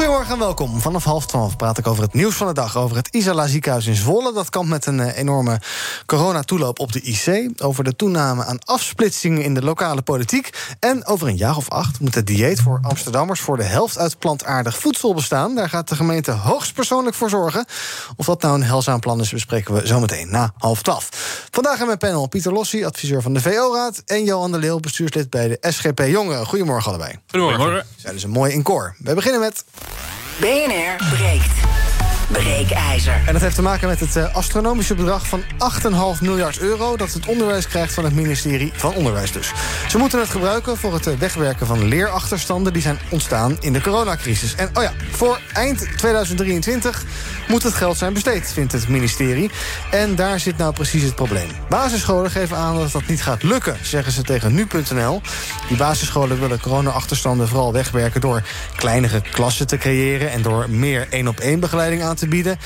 Goedemorgen en welkom. Vanaf half twaalf praat ik over het nieuws van de dag. Over het Isala ziekenhuis in Zwolle. Dat kampt met een eh, enorme coronatoeloop op de IC. Over de toename aan afsplitsingen in de lokale politiek. En over een jaar of acht moet het dieet voor Amsterdammers... voor de helft uit plantaardig voedsel bestaan. Daar gaat de gemeente hoogstpersoonlijk voor zorgen. Of dat nou een helzaam plan is, bespreken we zometeen na half twaalf. Vandaag in mijn panel Pieter Lossi, adviseur van de VO-raad... en Johan de Leeuw, bestuurslid bij de SGP Jongeren. Goedemorgen allebei. Goedemorgen. Zijn dus een mooi in koor. We beginnen met... BNR breekt. Breekijzer. En dat heeft te maken met het eh, astronomische bedrag van 8,5 miljard euro... dat het onderwijs krijgt van het ministerie van Onderwijs dus. Ze moeten het gebruiken voor het eh, wegwerken van leerachterstanden... die zijn ontstaan in de coronacrisis. En oh ja, voor eind 2023 moet het geld zijn besteed, vindt het ministerie. En daar zit nou precies het probleem. Basisscholen geven aan dat dat niet gaat lukken, zeggen ze tegen nu.nl. Die basisscholen willen corona-achterstanden vooral wegwerken... door kleinere klassen te creëren... en door meer één-op-één begeleiding aan te bieden.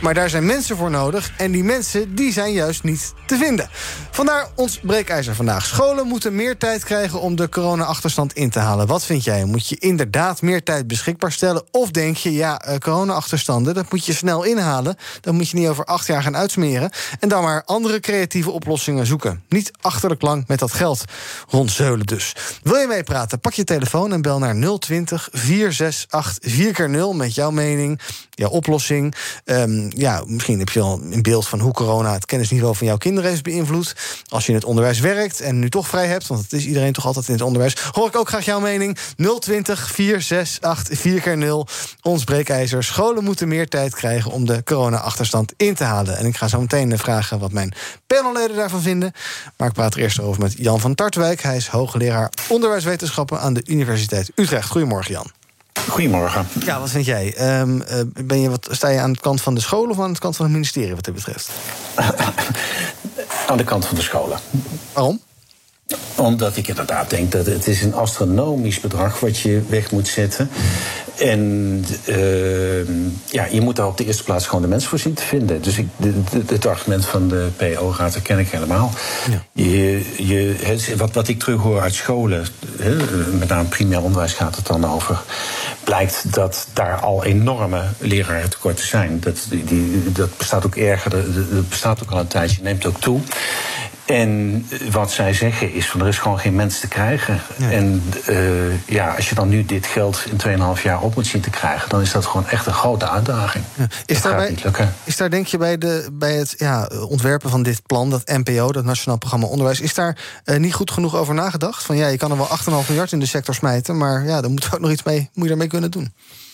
Maar daar zijn mensen voor nodig en die mensen die zijn juist niet te vinden. Vandaar ons breekijzer vandaag. Scholen moeten meer tijd krijgen om de corona-achterstand in te halen. Wat vind jij? Moet je inderdaad meer tijd beschikbaar stellen? Of denk je, ja, uh, corona-achterstanden, dat moet je snel inhalen. Dat moet je niet over acht jaar gaan uitsmeren. En dan maar andere creatieve oplossingen zoeken. Niet achterlijk lang met dat geld rondzeulen dus. Wil je meepraten? Pak je telefoon en bel naar 020 468 4x0 met jouw mening, jouw oplossing. Um, ja, misschien heb je al een beeld van hoe corona het kennisniveau van jouw kinderen heeft beïnvloed. Als je in het onderwijs werkt en nu toch vrij hebt, want het is iedereen toch altijd in het onderwijs. Hoor ik ook graag jouw mening. 020 468 4x0. Ons breekijzer. Scholen moeten meer tijd krijgen om de corona-achterstand in te halen. En ik ga zo meteen vragen wat mijn panelleden daarvan vinden. Maar ik praat er eerst over met Jan van Tartwijk. Hij is hoogleraar onderwijswetenschappen aan de Universiteit Utrecht. Goedemorgen, Jan. Goedemorgen. Ja, wat vind jij? Um, ben je wat, sta je aan de kant van de scholen of aan de kant van het ministerie wat dit betreft? aan de kant van de scholen. Waarom? Omdat ik inderdaad denk dat het is een astronomisch bedrag wat je weg moet zetten. En uh, ja, je moet daar op de eerste plaats gewoon de mensen voor zien te vinden. Dus ik, het argument van de PO-raad ken ik helemaal. Ja. Je, je, wat, wat ik terughoor uit scholen, he, met name primair onderwijs gaat het dan over, blijkt dat daar al enorme lerarentekorten zijn. Dat, die, dat bestaat ook erger, dat bestaat ook al een tijdje, neemt ook toe. En wat zij zeggen is van er is gewoon geen mens te krijgen. En uh, ja, als je dan nu dit geld in 2,5 jaar op moet zien te krijgen, dan is dat gewoon echt een grote uitdaging. Ja. Is, dat daar niet lukken. is daar denk je bij, de, bij het ja, ontwerpen van dit plan, dat NPO, dat Nationaal Programma Onderwijs, is daar uh, niet goed genoeg over nagedacht? Van ja, je kan er wel 8,5 miljard in de sector smijten, maar ja, dan moet er ook nog iets mee, moet je daarmee kunnen doen.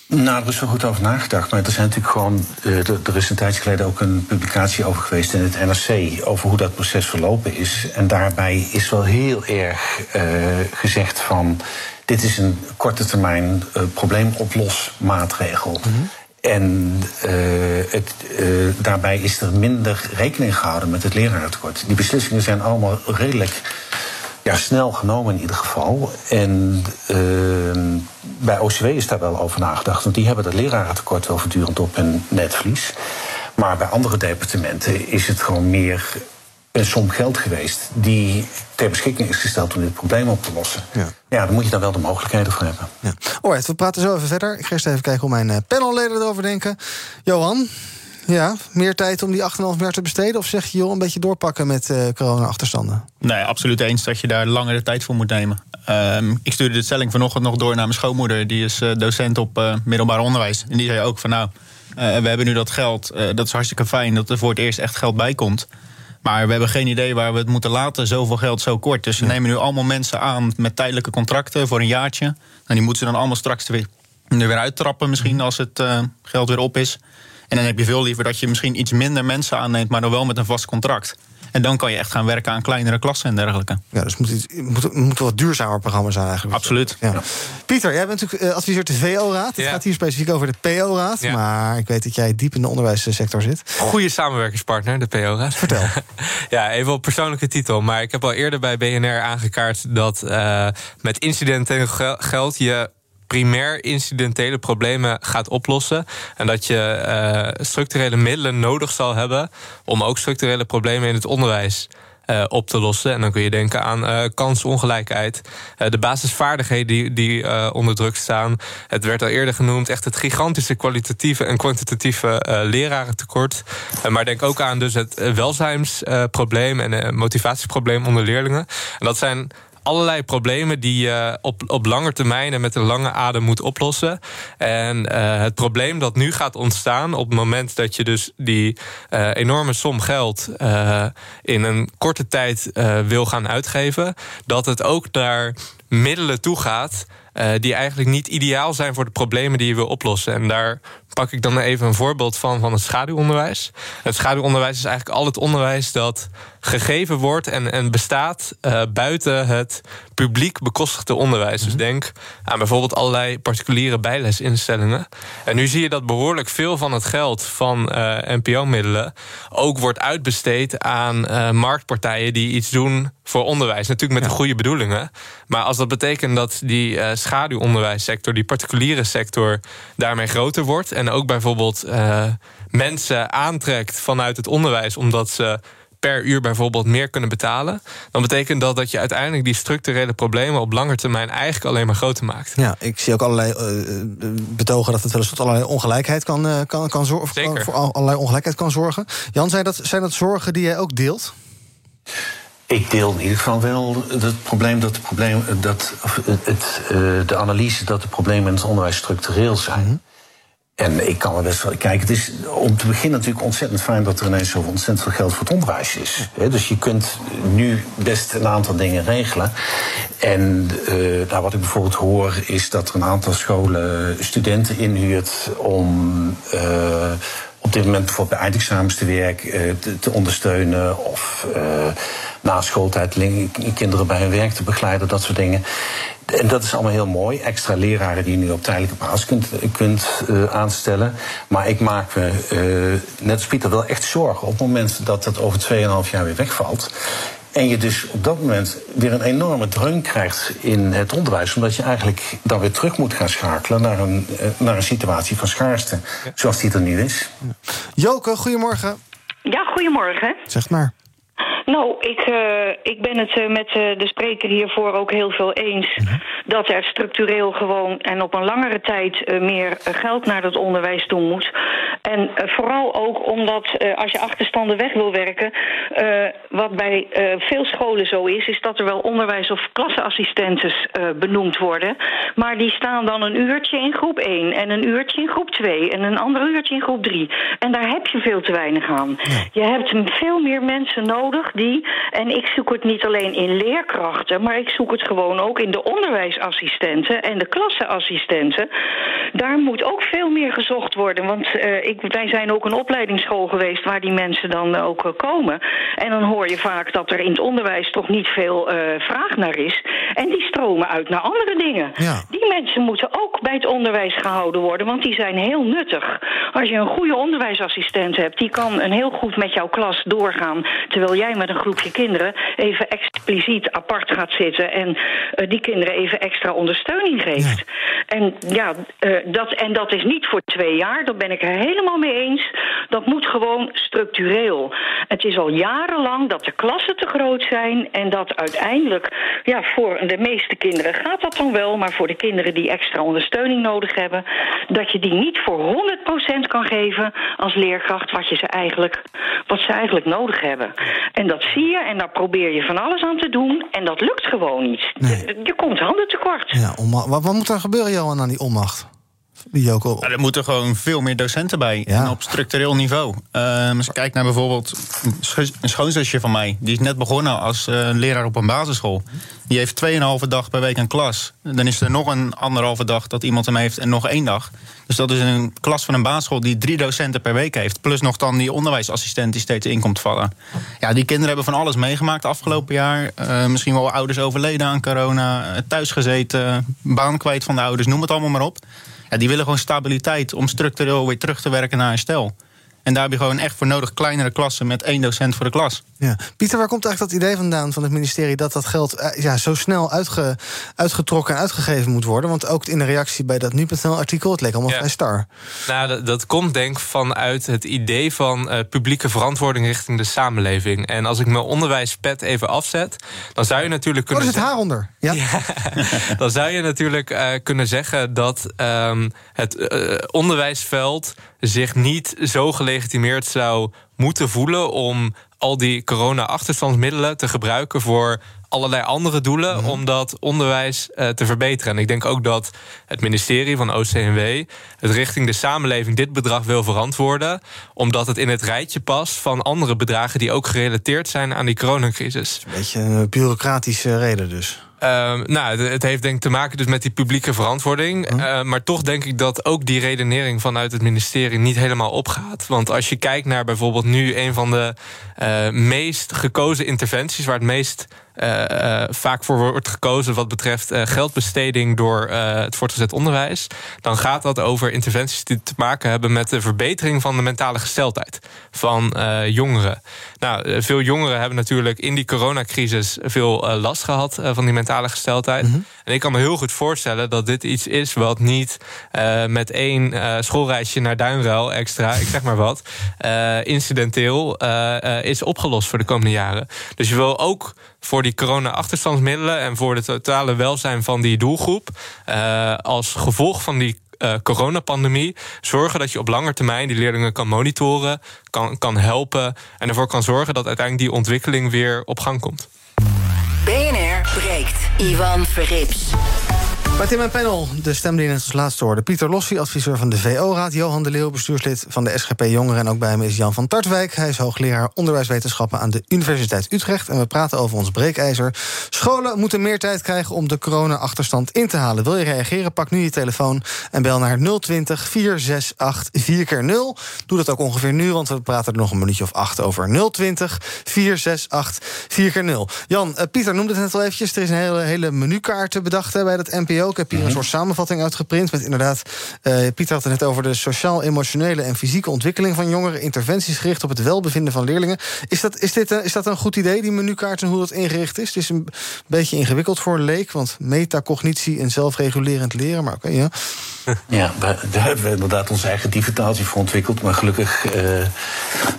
Nou, er is wel goed over nagedacht. Maar er zijn natuurlijk gewoon. Uh, er is een tijdje geleden ook een publicatie over geweest in het NRC. over hoe dat proces verlopen is. En daarbij is wel heel erg uh, gezegd van. Dit is een korte termijn uh, probleemoplosmaatregel. Mm -hmm. En het, daarbij is er minder rekening gehouden met het lerarentekort. Die beslissingen zijn allemaal redelijk ja, snel genomen in ieder geval. En uh, bij OCW is daar wel over nagedacht. Want die hebben het lerarentekort wel voortdurend op hun netvlies. Maar bij andere departementen is het gewoon meer een som geld geweest... die ter beschikking is gesteld om dit probleem op te lossen. Ja, ja daar moet je dan wel de mogelijkheden voor hebben. Ja. Alright, we praten zo even verder. Ik ga eerst even kijken hoe mijn eh, panelleden erover denken. Johan, ja, meer tijd om die 8,5 miljard te besteden? Of zeg je, joh, een beetje doorpakken met uh, corona-achterstanden? Nee, absoluut eens dat je daar langere tijd voor moet nemen. Uh, ik stuurde de stelling vanochtend nog door naar mijn schoonmoeder. Die is uh, docent op uh, middelbaar onderwijs. En die zei ook van nou, we hebben nu dat geld. dat is hartstikke fijn dat er voor het eerst echt geld bij komt. Maar we hebben geen idee waar we het moeten laten. Zoveel geld zo kort. Dus we nemen nu allemaal mensen aan met tijdelijke contracten voor een jaartje. En die moeten ze dan allemaal straks er weer, er weer uittrappen misschien als het geld weer op is. En dan heb je veel liever dat je misschien iets minder mensen aanneemt, maar dan wel met een vast contract. En dan kan je echt gaan werken aan kleinere klassen en dergelijke. Ja, dus het moet, moet, moet wat duurzamer programma zijn eigenlijk. Absoluut. Ja. Pieter, jij bent natuurlijk uh, adviseur de VO-raad. Het Ja. gaat hier specifiek over de PO-raad. Ja. Maar ik weet dat jij diep in de onderwijssector zit. Goede samenwerkingspartner, de PO-raad. Vertel. ja, even op persoonlijke titel. Maar ik heb al eerder bij BNR aangekaart dat eh, met incidenteel gel- geld je primair incidentele problemen gaat oplossen. En dat je eh, structurele middelen nodig zal hebben om ook structurele problemen in het onderwijs eh, op te lossen. En dan kun je denken aan eh, kansongelijkheid, de basisvaardigheden die, die onder druk staan. Het werd al eerder genoemd, echt het gigantische kwalitatieve en kwantitatieve lerarentekort. Maar denk ook aan dus het welzijnsprobleem en het motivatieprobleem onder leerlingen. En dat zijn allerlei problemen die je op, op lange termijn en met een lange adem moet oplossen. En eh, het probleem dat nu gaat ontstaan op het moment dat je dus die eh, enorme som geld eh, in een korte tijd wil gaan uitgeven, dat het ook naar middelen toe gaat. die eigenlijk niet ideaal zijn voor de problemen die je wil oplossen. En daar pak ik dan even een voorbeeld van van het schaduwonderwijs. Het schaduwonderwijs is eigenlijk al het onderwijs dat gegeven wordt en, en bestaat eh, buiten het publiek bekostigde onderwijs. Dus denk aan bijvoorbeeld allerlei particuliere bijlesinstellingen. En nu zie je dat behoorlijk veel van het geld van eh, NPO-middelen ook wordt uitbesteed aan eh, marktpartijen die iets doen voor onderwijs. Natuurlijk met de goede bedoelingen. Maar als dat betekent dat die schaduwonderwijssector, die particuliere sector, daarmee groter wordt. En ook bijvoorbeeld eh, mensen aantrekt vanuit het onderwijs, omdat ze per uur bijvoorbeeld meer kunnen betalen. Dan betekent dat dat je uiteindelijk die structurele problemen op lange termijn eigenlijk alleen maar groter maakt. Ja, ik zie ook allerlei eh, betogen dat het wel eens tot allerlei ongelijkheid kan, eh, kan, kan zorgen. Zeker. Voor al- allerlei ongelijkheid kan zorgen. Jan, zijn dat, zijn dat zorgen die jij ook deelt? Ik deel in ieder geval wel het probleem dat de, probleem, dat, of het, het, eh, de analyse dat de problemen in het onderwijs structureel zijn. En ik kan er best wel. Kijk, het is om te beginnen natuurlijk ontzettend fijn dat er ineens zo ontzettend veel geld voor het onderwijs is. Dus je kunt nu best een aantal dingen regelen. En eh, nou, wat ik bijvoorbeeld hoor, is dat er een aantal scholen studenten inhuurt om. eh, op dit moment bijvoorbeeld bij eindexamens te werk eh, te, te ondersteunen. Of na schooltijd kinderen bij hun werk te begeleiden, dat soort dingen. En dat is allemaal heel mooi. Extra leraren die je nu op tijdelijke basis kunt, kunt eh, aanstellen. Maar ik maak me, eh, net als Pieter, wel echt zorgen op het moment dat dat over 2,5 jaar weer wegvalt. En je dus op dat moment weer een enorme dreun krijgt in het onderwijs. Omdat je eigenlijk dan weer terug moet gaan schakelen naar een, eh, naar een situatie van schaarste. Zoals die er nu is. Joke, goedemorgen. Ja, goedemorgen. Zeg maar. Nou, ik, eh, ik ben het eh, met eh, de spreker hiervoor ook heel veel eens. Dat er structureel gewoon en op een langere tijd meer geld naar het onderwijs toe moet. En vooral ook omdat als je achterstanden weg wil werken. wat bij veel scholen zo is, is dat er wel onderwijs- of klasseassistentes benoemd worden. Maar die staan dan een uurtje in groep 1 en een uurtje in groep 2 en een ander uurtje in groep 3. En daar heb je veel te weinig aan. Je hebt veel meer mensen nodig die, en ik zoek het niet alleen in leerkrachten, maar ik zoek het gewoon ook in de onderwijsassistenten en de klasseassistenten. Daar moet ook veel meer gezocht worden. Want eh, ik, wij zijn ook een opleidingsschool geweest waar die mensen dan ook eh, komen. En dan hoor je vaak dat er in het onderwijs toch niet veel eh, vraag naar is. En die stromen uit naar andere dingen. Ja. Die mensen moeten ook bij het onderwijs gehouden worden, want die zijn heel nuttig. Als je een goede onderwijsassistent hebt, die kan een heel goed met jouw klas doorgaan. Terwijl jij met een groepje kinderen even expliciet apart gaat zitten en eh, die kinderen even extra ondersteuning geeft. En ja, eh, dat, en dat is niet voor twee jaar, daar ben ik er helemaal mee eens. Dat moet gewoon structureel. Het is al jarenlang dat de klassen te groot zijn en dat uiteindelijk, ja, voor de meeste kinderen gaat dat dan wel, maar voor de kinderen die extra ondersteuning nodig hebben, dat je die niet voor 100% kan geven als leerkracht wat, je ze eigenlijk, wat ze eigenlijk nodig hebben. En dat zie je en daar probeer je van alles aan te doen en dat lukt gewoon niet. Nee. Je, je komt handen tekort. Ja, wat, wat moet er gebeuren, Johan, aan die onmacht? Joko. Nou, er moeten gewoon veel meer docenten bij. Ja. En op structureel niveau. Ehm, als je kijkt naar bijvoorbeeld een schoonzusje van mij. Die is net begonnen als eh, leraar op een basisschool. Die heeft 2,5 dag per week een klas. Dan is er nog een anderhalve dag dat iemand hem heeft en nog één dag. Dus dat is een klas van een basisschool die drie docenten per week heeft. Plus nog dan die onderwijsassistent die steeds in komt vallen. Ja, die kinderen hebben van alles meegemaakt afgelopen jaar. Eh, misschien wel ouders overleden aan corona. eh, thuis gezeten, baan kwijt van de ouders, noem het allemaal maar op. Die willen gewoon stabiliteit om structureel weer terug te werken naar herstel. En daar heb je gewoon echt voor nodig kleinere klassen met één docent voor de klas. Ja. Pieter, waar komt eigenlijk dat idee vandaan van het ministerie dat dat geld eh, ja, zo snel uitge, uitgetrokken en uitgegeven moet worden? Want ook in de reactie bij dat nu.nl-artikel, het leek allemaal Ja. vrij star. Nou, dat, dat komt denk ik vanuit het idee van eh, publieke verantwoording richting de samenleving. En als ik mijn onderwijspet even afzet, dan zou je natuurlijk Oh, kunnen zit haar onder. Ja. dan zou je natuurlijk eh, kunnen zeggen dat ehm, het onderwijsveld zich niet zo gelegitimeerd zou moeten voelen om al die corona-achterstandsmiddelen te gebruiken voor allerlei andere doelen om dat onderwijs eh, te verbeteren. En ik denk ook dat het ministerie van OCMW het richting de samenleving dit bedrag wil verantwoorden, omdat het in het rijtje past van andere bedragen die ook gerelateerd zijn aan die coronacrisis. Een beetje een bureaucratische reden dus. Ehm, nou, het- heeft denk ik te maken dus met die publieke verantwoording. Eh, maar toch denk ik dat ook die redenering vanuit het ministerie niet helemaal opgaat. Want als je kijkt naar bijvoorbeeld nu een van de eh, meest gekozen interventies, waar het meest vaak voor wordt gekozen wat betreft eh, geldbesteding door eh, het voortgezet onderwijs, dan gaat dat over interventies die te maken hebben met de verbetering van de mentale gesteldheid van eh, jongeren. Nou, eh, veel jongeren hebben natuurlijk in die coronacrisis veel eh, last gehad eh, van die mentale gesteldheid. En ik kan me heel goed voorstellen dat dit iets is wat niet eh, met één eh, schoolreisje naar Duinruil extra, ik zeg maar wat, eh, incidenteel eh, eh, is opgelost voor de komende jaren. Dus je wil ook voor die corona-achterstandsmiddelen en voor het totale welzijn van die doelgroep, eh, als gevolg van die eh, coronapandemie. Zorgen dat je op lange termijn die leerlingen kan monitoren, kan, kan helpen. En ervoor kan zorgen dat uiteindelijk die ontwikkeling weer op gang komt. BNR breekt. Ivan Verrips. Bij Tim en Panel, de stem die net als laatste hoorde. Pieter Lossie, adviseur van de VO-raad. Johan de Leeuw, bestuurslid van de SGP Jongeren. En ook bij hem is Jan van Tartwijk. Hij is hoogleraar onderwijswetenschappen aan de Universiteit Utrecht. En we praten over ons breekijzer. Scholen moeten meer tijd krijgen om de corona-achterstand in te halen. Wil je reageren? Pak nu je telefoon en bel naar 020 468 4x0. Doe dat ook ongeveer nu, want we praten er nog een minuutje of acht over. 020 468 4x0. Jan, eh, Pieter noemde het net al eventjes. Er is een hele, hele menukaart bedacht bij dat NPO. Ik heb hier een soort samenvatting uitgeprint. Met inderdaad, eh, Pieter had het net over de sociaal-emotionele en fysieke ontwikkeling van jongeren. Interventies gericht op het welbevinden van leerlingen. Is dat, is dit, eh, is dat een goed idee, die menukaart en hoe dat ingericht is? Het is een beetje ingewikkeld voor een leek, want metacognitie en zelfregulerend leren. Maar oké, ja. Ja, daar hebben we inderdaad onze eigen digitatie voor ontwikkeld. Maar gelukkig eh,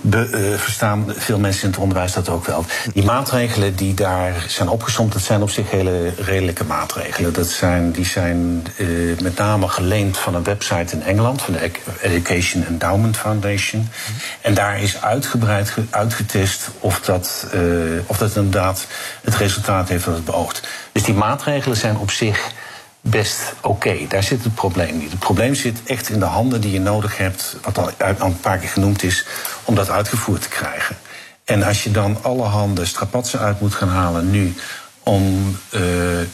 be- verstaan veel mensen in het onderwijs dat ook wel. Die maatregelen die daar zijn opgesomd, dat zijn op zich hele redelijke maatregelen. Dat zijn, die zijn eh, met name geleend van een website in Engeland, van de Education Endowment Foundation. En daar is uitgebreid ge- uitgetest of dat, eh, of dat inderdaad het resultaat heeft dat het beoogt. Dus die maatregelen zijn op zich best oké. Daar zit het probleem niet. Het probleem zit echt in de handen die je nodig hebt, wat al een paar keer genoemd is, om dat uitgevoerd te krijgen. En als je dan allerhande strapatsen uit moet gaan halen nu om eh,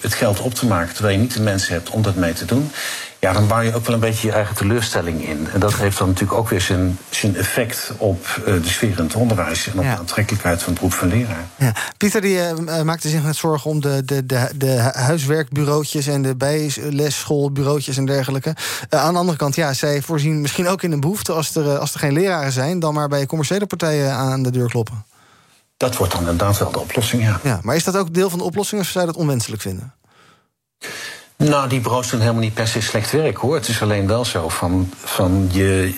het geld op te maken, terwijl je niet de mensen hebt om dat mee te doen. Ja, dan bouw je ook wel een beetje je eigen teleurstelling in. En dat heeft dan natuurlijk ook weer zijn, zijn effect op eh, de sfeer in het onderwijs en op Ja. de aantrekkelijkheid van het beroep van leraar. Ja. Pieter die, eh, maakte zich net zorgen om de, de, de, de huiswerkbureautjes en de bijlesschoolbureautjes en dergelijke. Aan de andere kant, ja, zij voorzien misschien ook in een behoefte als er, als er geen leraren zijn, dan maar bij commerciële partijen aan de deur kloppen. Dat wordt dan inderdaad wel de oplossing, ja. Ja, maar is dat ook deel van de oplossing of zou je dat onwenselijk vinden? Nou, die bureaus doen helemaal niet per se slecht werk hoor. Het is alleen wel zo van, van je,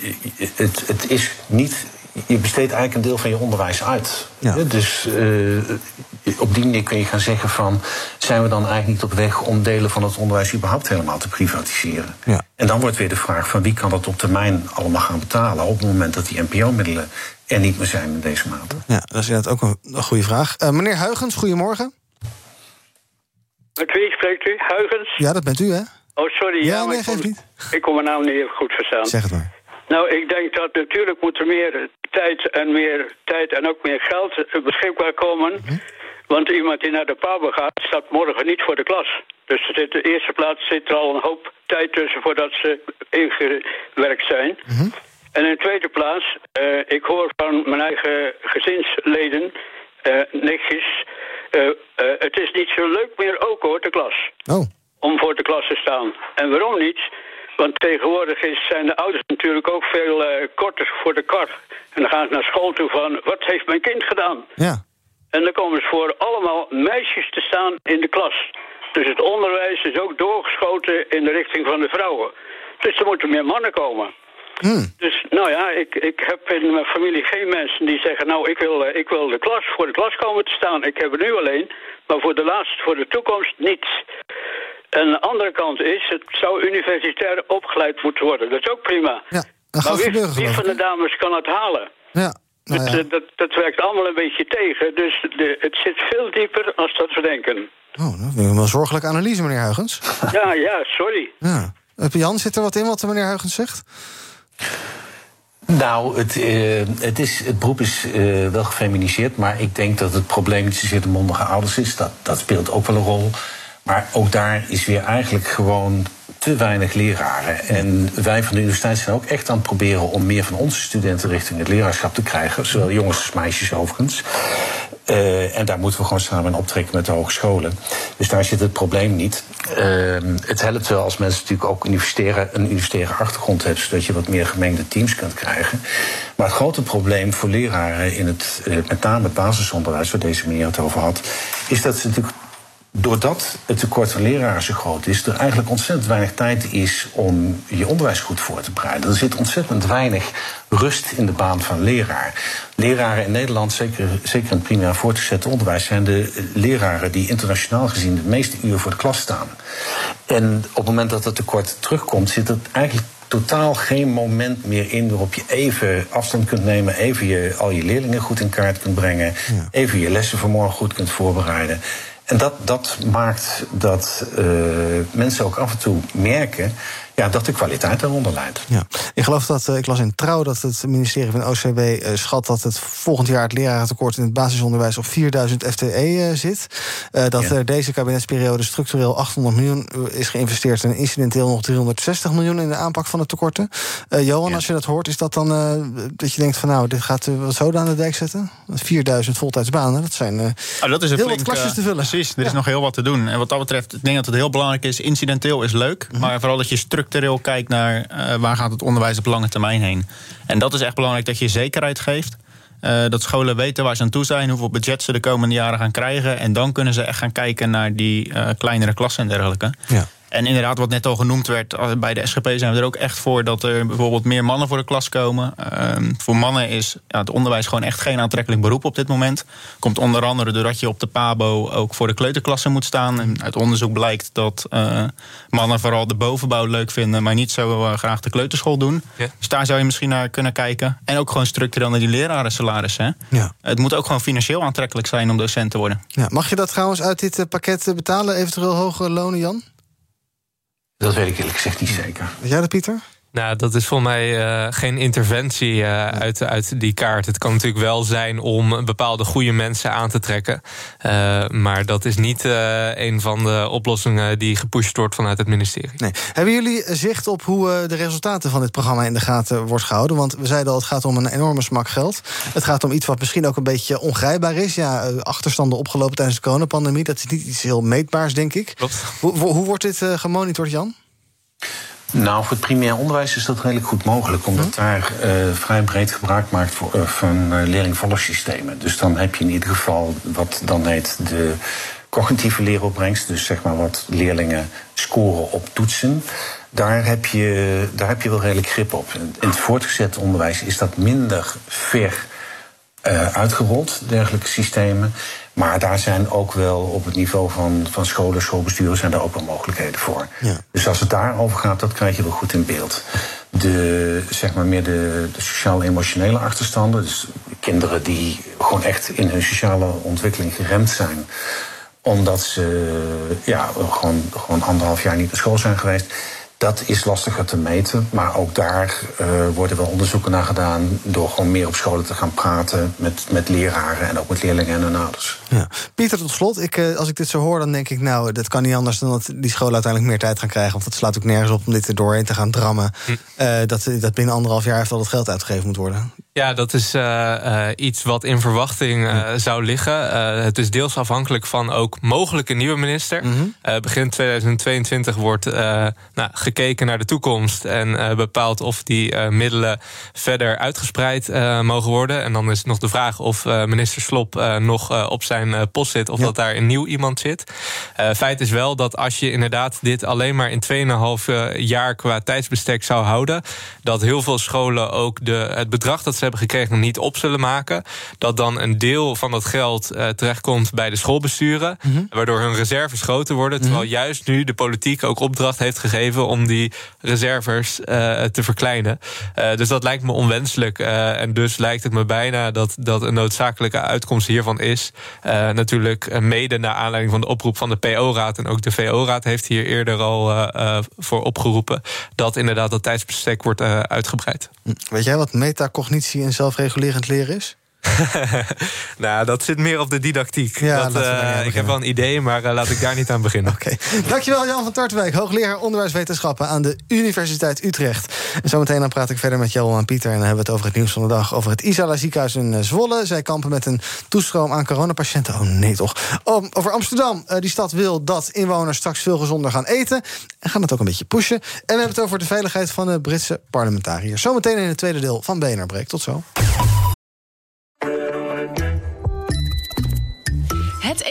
het, het is niet. Je besteedt eigenlijk een deel van je onderwijs uit. Ja. Dus eh, op die manier kun je gaan zeggen van... zijn we dan eigenlijk niet op weg om delen van het onderwijs überhaupt helemaal te privatiseren? Ja. En dan wordt weer de vraag van wie kan dat op termijn allemaal gaan betalen... op het moment dat die NPO-middelen er niet meer zijn in deze mate. Ja, dat is inderdaad ook een, een goede vraag. Eh, meneer Huigens, goedemorgen. Met wie spreekt u? Huigens? Ja, dat bent u, hè? Oh, sorry. Ja, maar nee, ik geeft kon- niet. Ik kon mijn naam niet even goed verstaan. Zeg het maar. Nou, ik denk dat natuurlijk moet er meer tijd en meer tijd en ook meer geld beschikbaar komen. Mhm. Want iemand die naar de Pabo gaat, staat morgen niet voor de klas. Dus er zit, de eerste plaats zit er al een hoop tijd tussen voordat ze ingewerkt zijn. Mhm. En in de tweede plaats, eh, ik hoor van mijn eigen gezinsleden, eh nichtjes, eh, het is niet zo leuk meer ook hoor, de klas Oh, om voor de klas te staan. En waarom niet? Want tegenwoordig is, zijn de ouders natuurlijk ook veel korter voor de kar. En dan gaan ze naar school toe van, wat heeft mijn kind gedaan? ja. En dan komen ze voor allemaal meisjes te staan in de klas. Dus het onderwijs is ook doorgeschoten in de richting van de vrouwen. Dus er moeten meer mannen komen. Dus nou ja, ik, ik heb in mijn familie geen mensen die zeggen... nou, ik wil, eh, ik wil de klas, voor de klas komen te staan. Ik heb er nu alleen, maar voor de laatste, voor de toekomst niet. En de andere kant is, het zou universitair opgeleid moeten worden. Dat is ook prima. Ja, dat maar wie, gebeuren wie geloof van de dames kan het halen? Ja, nou ja. eh, dat, dat werkt allemaal een beetje tegen. Dus de, het zit veel dieper als dat we denken. Oh, dat wel een zorgelijke analyse, meneer Huygens. Ja, ja, sorry. Ja. Jan, zit er wat in wat de meneer Huygens zegt? Nou, het, eh, het, is, het beroep is eh, wel gefeminiseerd, maar ik denk dat het probleem niet zozeer de mondige ouders is. Dat, dat speelt ook wel een rol. Maar ook daar is weer eigenlijk gewoon te weinig leraren. En wij van de universiteit zijn ook echt aan het proberen om meer van onze studenten richting het leraarschap te krijgen. Zowel jongens als meisjes overigens. Eh, en daar moeten we gewoon samen optrekken met de hogescholen. Dus daar zit het probleem niet. Eh, het helpt wel als mensen natuurlijk ook een universitaire achtergrond hebben, zodat je wat meer gemengde teams kunt krijgen. Maar het grote probleem voor leraren in het, eh, met name het basisonderwijs, waar deze meneer het over had, is dat ze natuurlijk doordat het tekort van leraren zo groot is, er eigenlijk ontzettend weinig tijd is om je onderwijs goed voor te bereiden. Er zit ontzettend weinig rust in de baan van leraar. Leraren in Nederland, zeker, zeker in het primair voortgezet onderwijs, zijn de leraren die internationaal gezien de meeste uren voor de klas staan. En op het moment dat het tekort terugkomt, zit er eigenlijk totaal geen moment meer in waarop je even afstand kunt nemen, even je, al je leerlingen goed in kaart kunt brengen, even je lessen voor morgen goed kunt voorbereiden. En dat, dat maakt dat eh, mensen ook af en toe merken ja, dat de kwaliteit daaronder leidt. Ja. Ik geloof dat, eh, ik las in Trouw dat het ministerie van OCW eh, schat dat het volgend jaar het lerarentekort in het basisonderwijs op 4000 FTE eh, zit. Eh, dat Ja. er deze kabinetsperiode structureel 800 miljoen is geïnvesteerd en incidenteel nog 360 miljoen in de aanpak van de tekorten. Eh, Johan, Ja. als je dat hoort, is dat dan eh, dat je denkt van nou, dit gaat eh, wat zoden aan de dijk zetten? 4000 voltijdsbanen, dat zijn. eh, Ah, dat is een Heel wat klasjes te vullen. Precies, er is Ja. nog heel wat te doen. En wat dat betreft, ik denk dat het heel belangrijk is. Incidenteel is leuk, Mhm. maar vooral dat je structureel kijkt naar eh, waar gaat het onderwijs op lange termijn heen. En dat is echt belangrijk dat je zekerheid geeft. Eh, dat scholen weten waar ze aan toe zijn, hoeveel budget ze de komende jaren gaan krijgen. En dan kunnen ze echt gaan kijken naar die eh, kleinere klassen en dergelijke. Ja. En inderdaad, wat net al genoemd werd, eh, bij de SGP zijn we er ook echt voor dat er bijvoorbeeld meer mannen voor de klas komen. Ehm, voor mannen is ja, het onderwijs gewoon echt geen aantrekkelijk beroep op dit moment. Komt onder andere doordat je op de PABO ook voor de kleuterklasse moet staan. En uit onderzoek blijkt dat eh, mannen vooral de bovenbouw leuk vinden, maar niet zo eh, graag de kleuterschool doen. Ja. Dus daar zou je misschien naar kunnen kijken. En ook gewoon structureel naar die lerarensalarissen. hè. Ja. Het moet ook gewoon financieel aantrekkelijk zijn om docent te worden. Ja. Mag je dat trouwens uit dit pakket betalen, eventueel hogere lonen, Jan? Dat weet ik eerlijk gezegd niet zeker. Weet jij dat, Pieter? Nou, dat is volgens mij eh, geen interventie eh, uit, uit die kaart. Het kan natuurlijk wel zijn om bepaalde goede mensen aan te trekken. Eh, maar dat is niet een van de oplossingen die gepusht wordt vanuit het ministerie. Nee. Hebben jullie zicht op hoe de resultaten van dit programma in de gaten wordt gehouden? Want we zeiden al, het gaat om een enorme smak geld. Het gaat om iets wat misschien ook een beetje ongrijpbaar is. Ja, achterstanden opgelopen tijdens de coronapandemie. Dat is niet iets heel meetbaars, denk ik. Klopt. Hoe, hoe, wordt dit gemonitord, Jan? Nou, voor het primair onderwijs is dat redelijk goed mogelijk, omdat daar eh, vrij breed gebruik maakt voor, eh, van uh, leerlingvollersystemen. Dus dan heb je in ieder geval wat dan heet de cognitieve leeropbrengst, dus zeg maar wat leerlingen scoren op toetsen. Daar heb je, daar heb je wel redelijk grip op. In het voortgezet onderwijs is dat minder ver uh, uitgerold, dergelijke systemen. Maar daar zijn ook wel op het niveau van, van scholen, schoolbesturen, zijn daar ook wel mogelijkheden voor. Ja. Dus als het daarover gaat, dat krijg je wel goed in beeld. De, zeg maar meer de, de sociaal-emotionele achterstanden, dus kinderen die gewoon echt in hun sociale ontwikkeling geremd zijn omdat ze ja, gewoon, gewoon anderhalf jaar niet naar school zijn geweest. Dat is lastiger te meten, maar ook daar uh, worden wel onderzoeken naar gedaan... door gewoon meer op scholen te gaan praten met, met leraren... en ook met leerlingen en hun ouders. Ja. Pieter, tot slot, ik, uh, als ik dit zo hoor, dan denk ik... nou, dat kan niet anders dan dat die scholen uiteindelijk meer tijd gaan krijgen... want dat slaat ook nergens op om dit er doorheen te gaan drammen. Hm. Uh, dat, dat binnen anderhalf jaar heeft al het geld uitgegeven moet worden. Ja, dat is iets wat in verwachting hm. zou liggen. het is deels afhankelijk van ook mogelijke nieuwe minister. Mm -hmm. begin 2022 wordt nou, gekeken naar de toekomst en bepaalt of die middelen verder uitgespreid mogen worden. En dan is nog de vraag of minister Slop nog op zijn post zit of ja. dat daar een nieuw iemand zit. feit is wel dat als je inderdaad dit alleen maar in 2,5 jaar qua tijdsbestek zou houden, dat heel veel scholen ook de, het bedrag dat ze hebben gekregen niet op zullen maken. Dat dan een deel van dat geld terechtkomt bij de schoolbesturen, mm -hmm. waardoor hun reserves groter worden. Terwijl mm -hmm. juist nu de politiek ook opdracht heeft gegeven om die reserves uh, te verkleinen. Uh, dus dat lijkt me onwenselijk. En dus lijkt het me bijna dat, dat een noodzakelijke uitkomst hiervan is. natuurlijk mede naar aanleiding van de oproep van de PO-raad. En ook de VO-raad heeft hier eerder al voor opgeroepen. Dat inderdaad dat tijdsbestek wordt uitgebreid. Weet jij wat metacognitie en zelfregulerend leren is? nou, dat zit meer op de didactiek. Ja, dat, uh, ik heb wel een idee, maar uh, laat ik daar niet aan beginnen. Oké. Okay. Dankjewel Jan van Tartwijk, hoogleraar onderwijswetenschappen aan de Universiteit Utrecht. En zometeen dan praat ik verder met Johan en Pieter. En dan hebben we het over het nieuws van de dag. Over het Isala ziekenhuis in eh, Zwolle. Zij kampen met een toestroom aan coronapatiënten. Oh nee toch. Oh, over Amsterdam. Uh, die stad wil dat inwoners straks veel gezonder gaan eten. En gaan het ook een beetje pushen. En we hebben het over de veiligheid van de Britse parlementariërs. Zometeen in het tweede deel van BNR Break. Tot zo.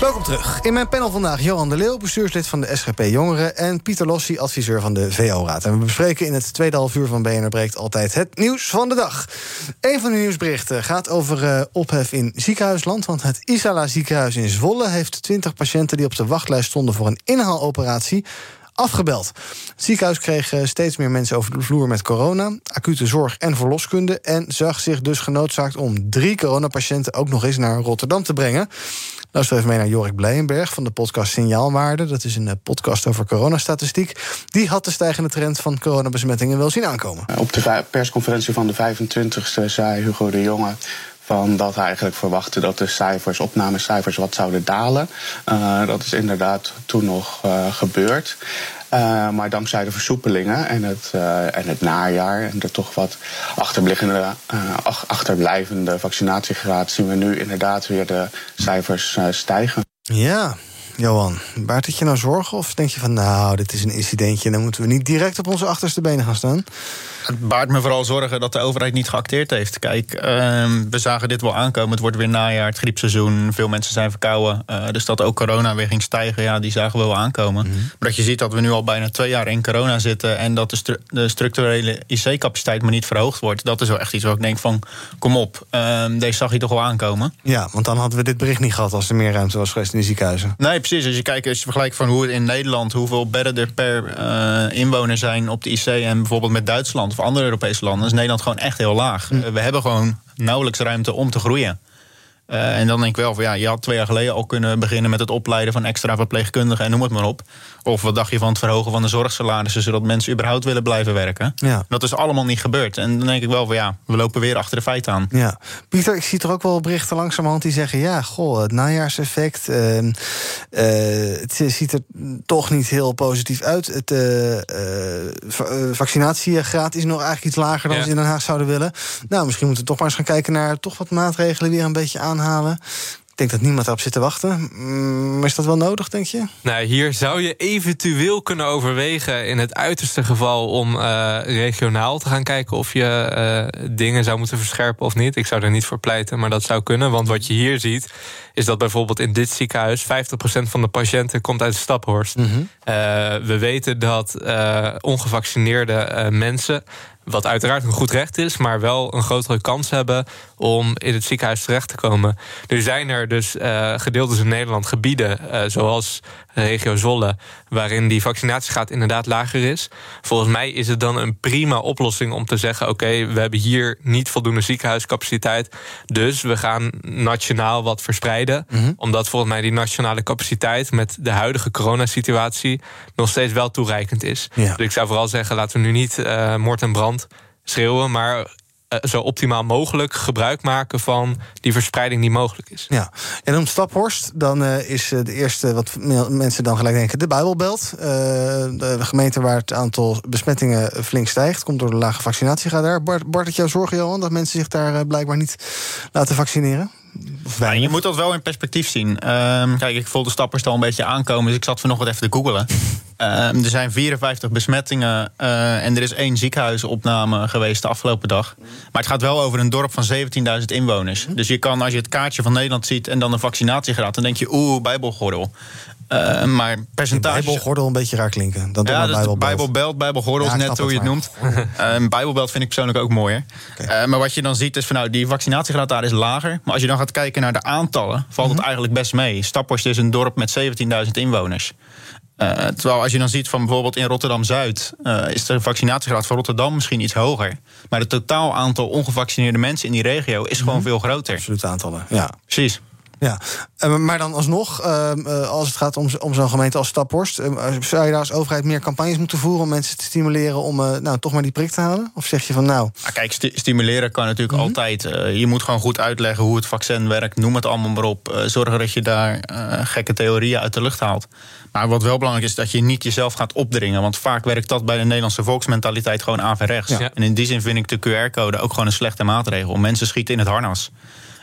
Welkom terug. In mijn panel vandaag Johan de Leeuw, bestuurslid van de SGP Jongeren... en Pieter Lossi, adviseur van de VO-raad. En we bespreken in het tweede half uur van BNR Breekt altijd het nieuws van de dag. Een van de nieuwsberichten gaat over uh, ophef in ziekenhuisland... want het Isala ziekenhuis in Zwolle heeft 20 patiënten... die op de wachtlijst stonden voor een inhaaloperatie afgebeld. Het ziekenhuis kreeg steeds meer mensen over de vloer met corona, acute zorg en verloskunde. En zag zich dus genoodzaakt om drie coronapatiënten ook nog eens naar Rotterdam te brengen. Luister even mee naar Jorik Blijenberg van de podcast Signaalwaarde. Dat is een podcast over coronastatistiek. Die had de stijgende trend van coronabesmettingen wel zien aankomen. Op de persconferentie van de 25e zei Hugo de Jonge van dat hij eigenlijk verwachtte dat de cijfers, opnamecijfers wat zouden dalen. Uh, dat is inderdaad toen nog uh, gebeurd. Uh, maar dankzij de versoepelingen en het, uh, en het najaar en de toch wat uh, achterblijvende vaccinatiegraad zien we nu inderdaad weer de cijfers stijgen. Ja, Johan, baart het je nou zorgen? Of denk je van, nou, dit is een incidentje... en dan moeten we niet direct op onze achterste benen gaan staan? Het baart me vooral zorgen dat de overheid niet geacteerd heeft. Kijk, uh, we zagen dit wel aankomen. Het wordt weer najaar, het griepseizoen. Veel mensen zijn verkouden. Uh, dus dat ook corona weer ging stijgen, ja, die zagen we wel aankomen. Mm -hmm. Maar dat je ziet dat we nu al bijna twee jaar in corona zitten... en dat de, stru de structurele IC-capaciteit maar niet verhoogd wordt... dat is wel echt iets waar ik denk van, kom op. Uh, deze zag je toch wel aankomen? Ja, want dan hadden we dit bericht niet gehad... als er meer ruimte was geweest in de ziekenhuizen. Nee, precies. Als je kijkt, als je vergelijkt van hoe het in Nederland... hoeveel bedden er per uh, inwoner zijn op de IC... en bijvoorbeeld met Duitsland of andere Europese landen... is Nederland gewoon echt heel laag. Mm. We hebben gewoon nauwelijks ruimte om te groeien. Uh, en dan denk ik wel van ja, je had twee jaar geleden al kunnen beginnen met het opleiden van extra verpleegkundigen en noem het maar op. Of wat dacht je van het verhogen van de zorgsalarissen, zodat mensen überhaupt willen blijven werken? Ja. Dat is allemaal niet gebeurd. En dan denk ik wel van ja, we lopen weer achter de feiten aan. Ja. Pieter, ik zie er ook wel berichten langzamerhand die zeggen: ja, goh, het najaarseffect. Uh, uh, het ziet er toch niet heel positief uit. Het uh, vaccinatiegraad is nog eigenlijk iets lager dan Ja. ze in Den Haag zouden willen. Nou, misschien moeten we toch maar eens gaan kijken naar toch wat maatregelen weer een beetje aanhalen. Ik denk dat niemand daarop zit te wachten. Mm, Maar is dat wel nodig, denk je? Nou, hier zou je eventueel kunnen overwegen, in het uiterste geval, om eh, regionaal te gaan kijken of je eh, dingen zou moeten verscherpen of niet. Ik zou er niet voor pleiten, maar dat zou kunnen. Want wat je hier ziet, is dat bijvoorbeeld in dit ziekenhuis 50% van de patiënten komt uit Staphorst. Eh, we weten dat ongevaccineerde mensen. Wat uiteraard een goed recht is, maar wel een grotere kans hebben om in het ziekenhuis terecht te komen. Nu zijn er dus eh gedeeltes in Nederland gebieden, eh, zoals regio Zolle, waarin die vaccinatiegraad inderdaad lager is. Volgens mij is het dan een prima oplossing om te zeggen: oké, we hebben hier niet voldoende ziekenhuiscapaciteit, dus we gaan nationaal wat verspreiden. Omdat volgens mij die nationale capaciteit met de huidige coronasituatie nog steeds wel toereikend is. Ja. Dus ik zou vooral zeggen: laten we nu niet eh, moord en brand schreeuwen, maar eh, zo optimaal mogelijk gebruik maken van die verspreiding die mogelijk is. Ja, en om Staphorst, dan eh, is eh, de eerste wat me- mensen dan gelijk denken... de Bijbelbelt. Eh, de gemeente waar het aantal besmettingen flink stijgt... komt door de lage vaccinatiegraad daar. Bart, Bart het jou zorgen, Johan, dat mensen zich daar blijkbaar niet laten vaccineren? Ja, je moet dat wel in perspectief zien. Ehm, kijk, ik voel de stappers al een beetje aankomen, dus ik zat vanochtend even te googelen. Ehm, er zijn 54 besmettingen eh, en er is één ziekenhuisopname geweest de afgelopen dag. Maar het gaat wel over een dorp van 17.000 inwoners. Dus je kan, als je het kaartje van Nederland ziet en dan een vaccinatiegraad, dan denk je, oeh, bijbelgordel. Eh, maar percentage. Bijbelgordel een beetje raar klinken. Dan Ja, de Bijbelbelt. Bijbelgordel is Ja, net hoe je het noemt. Bijbelbelt vind ik persoonlijk ook mooier. Eh, maar wat je dan ziet is van nou, die vaccinatiegraad daar is lager. Maar als je dan gaat kijken naar de aantallen, valt Mhm. het eigenlijk best mee. Staphorst is een dorp met 17.000 inwoners. Eh, terwijl als je dan ziet van bijvoorbeeld in Rotterdam-Zuid... eh, is de vaccinatiegraad van Rotterdam misschien iets hoger. Maar het totaal aantal ongevaccineerde mensen in die regio... is gewoon veel groter. Absoluut aantallen, ja. Precies. Ja, Eh, maar dan alsnog, eh, eh, als het gaat om, om zo'n gemeente als Staphorst... zou je daar als overheid meer campagnes moeten voeren... om mensen te stimuleren om eh, nou, toch maar die prik te halen? Of zeg je van nou... Ah, kijk, sti- stimuleren kan natuurlijk Mhm. altijd. Eh, je moet gewoon goed uitleggen hoe het vaccin werkt. Noem het allemaal maar op. Zorgen dat je daar eh, gekke theorieën uit de lucht haalt. Maar wat wel belangrijk is, dat je niet jezelf gaat opdringen. Want vaak werkt dat bij de Nederlandse volksmentaliteit gewoon averechts. Ja. En in die zin vind ik de QR-code ook gewoon een slechte maatregel. Mensen schieten in het harnas.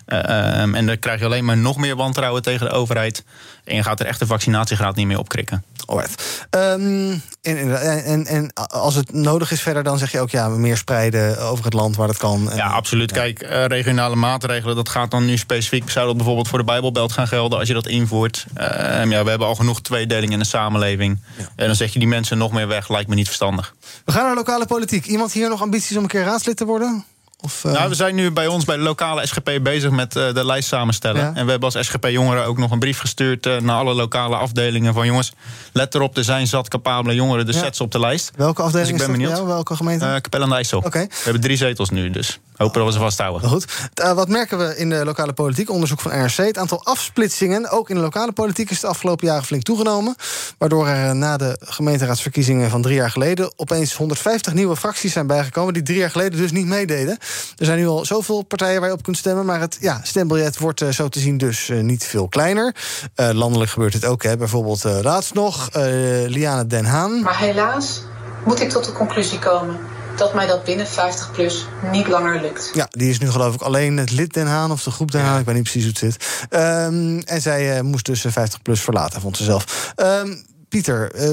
Eh, ehm, en dan krijg je alleen maar nog meer wantrouwen tegen de overheid. En je gaat er echt de vaccinatiegraad niet meer opkrikken. Alright. Ehm, en, en, en, als het nodig is verder, dan zeg je ook ja, meer spreiden over het land waar dat kan. Ja, absoluut. Kijk, eh, regionale maatregelen, dat gaat dan nu specifiek... zou dat bijvoorbeeld voor de Bijbelbelt gaan gelden als je dat invoert. Ehm, ja, we hebben al genoeg tweedeling in de samenleving. En dan zet je die mensen nog meer weg, lijkt me niet verstandig. We gaan naar lokale politiek. Iemand hier nog ambities om een keer raadslid te worden? Of, eh, Nou, we zijn nu bij ons bij de lokale SGP bezig met eh, de lijst samenstellen. Ja. En we hebben als SGP Jongeren ook nog een brief gestuurd... eh, naar alle lokale afdelingen van jongens... let erop, er zijn zat capabele jongeren, dus Ja. zet ze op de lijst. welke afdeling dus ik ben is benieuwd. Welke gemeente? Capelle aan de IJssel. We hebben drie zetels nu, dus hopen dat we ze vasthouden. Goed. Eh, wat merken we in de lokale politiek? Onderzoek van NRC. Het aantal afsplitsingen, ook in de lokale politiek, is de afgelopen jaren flink toegenomen. Waardoor er eh, na de gemeenteraadsverkiezingen van drie jaar geleden opeens 150 nieuwe fracties zijn bijgekomen. die drie jaar geleden dus niet meededen. Er zijn nu al zoveel partijen waar je op kunt stemmen. Maar het ja, stembiljet wordt eh, zo te zien dus niet veel kleiner. Eh, landelijk gebeurt het ook. Hè. Bijvoorbeeld eh, laatst nog eh, Liane Den Haan. Maar helaas moet ik tot de conclusie komen dat mij dat binnen 50 plus niet langer lukt. Ja, die is nu geloof ik alleen het lid Den Haan of de groep Den Haan. Ik weet niet precies hoe het zit. Ehm, en zij eh, moest dus eh, 50 plus verlaten, vond ze zelf. Ehm, Pieter, eh,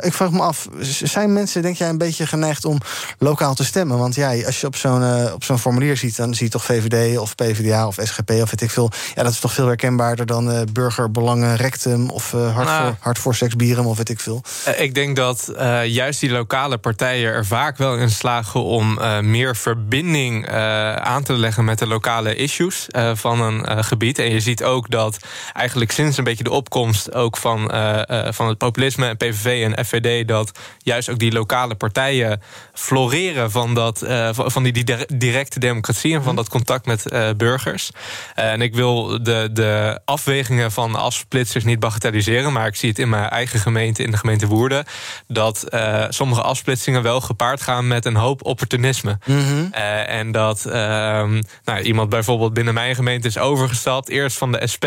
ik vraag me af, zijn mensen, denk jij, een beetje geneigd om lokaal te stemmen? Want ja, als je op zo'n eh, op zo'n formulier ziet, dan zie je toch VVD of PvdA of SGP of weet ik veel. Ja, dat is toch veel herkenbaarder dan eh, burgerbelangen rectum of eh, hart, Nou. voor, hart voor seksbieren of weet ik veel. Ik denk dat juist die lokale partijen er vaak wel in slagen om meer verbinding aan te leggen met de lokale issues van een gebied. En je ziet ook dat eigenlijk sinds een beetje de opkomst ook van, van het populisme en PVV en FVD... dat juist ook die lokale partijen floreren van, dat, uh, van die, directe democratie... en van dat contact met uh, burgers. Uh, en ik wil de, de afwegingen van afsplitsers niet bagatelliseren... maar ik zie het in mijn eigen gemeente, in de gemeente Woerden... dat sommige afsplitsingen wel gepaard gaan met een hoop opportunisme. Mm -hmm. en dat ehm, nou, iemand bijvoorbeeld binnen mijn gemeente is overgestapt... eerst van de SP,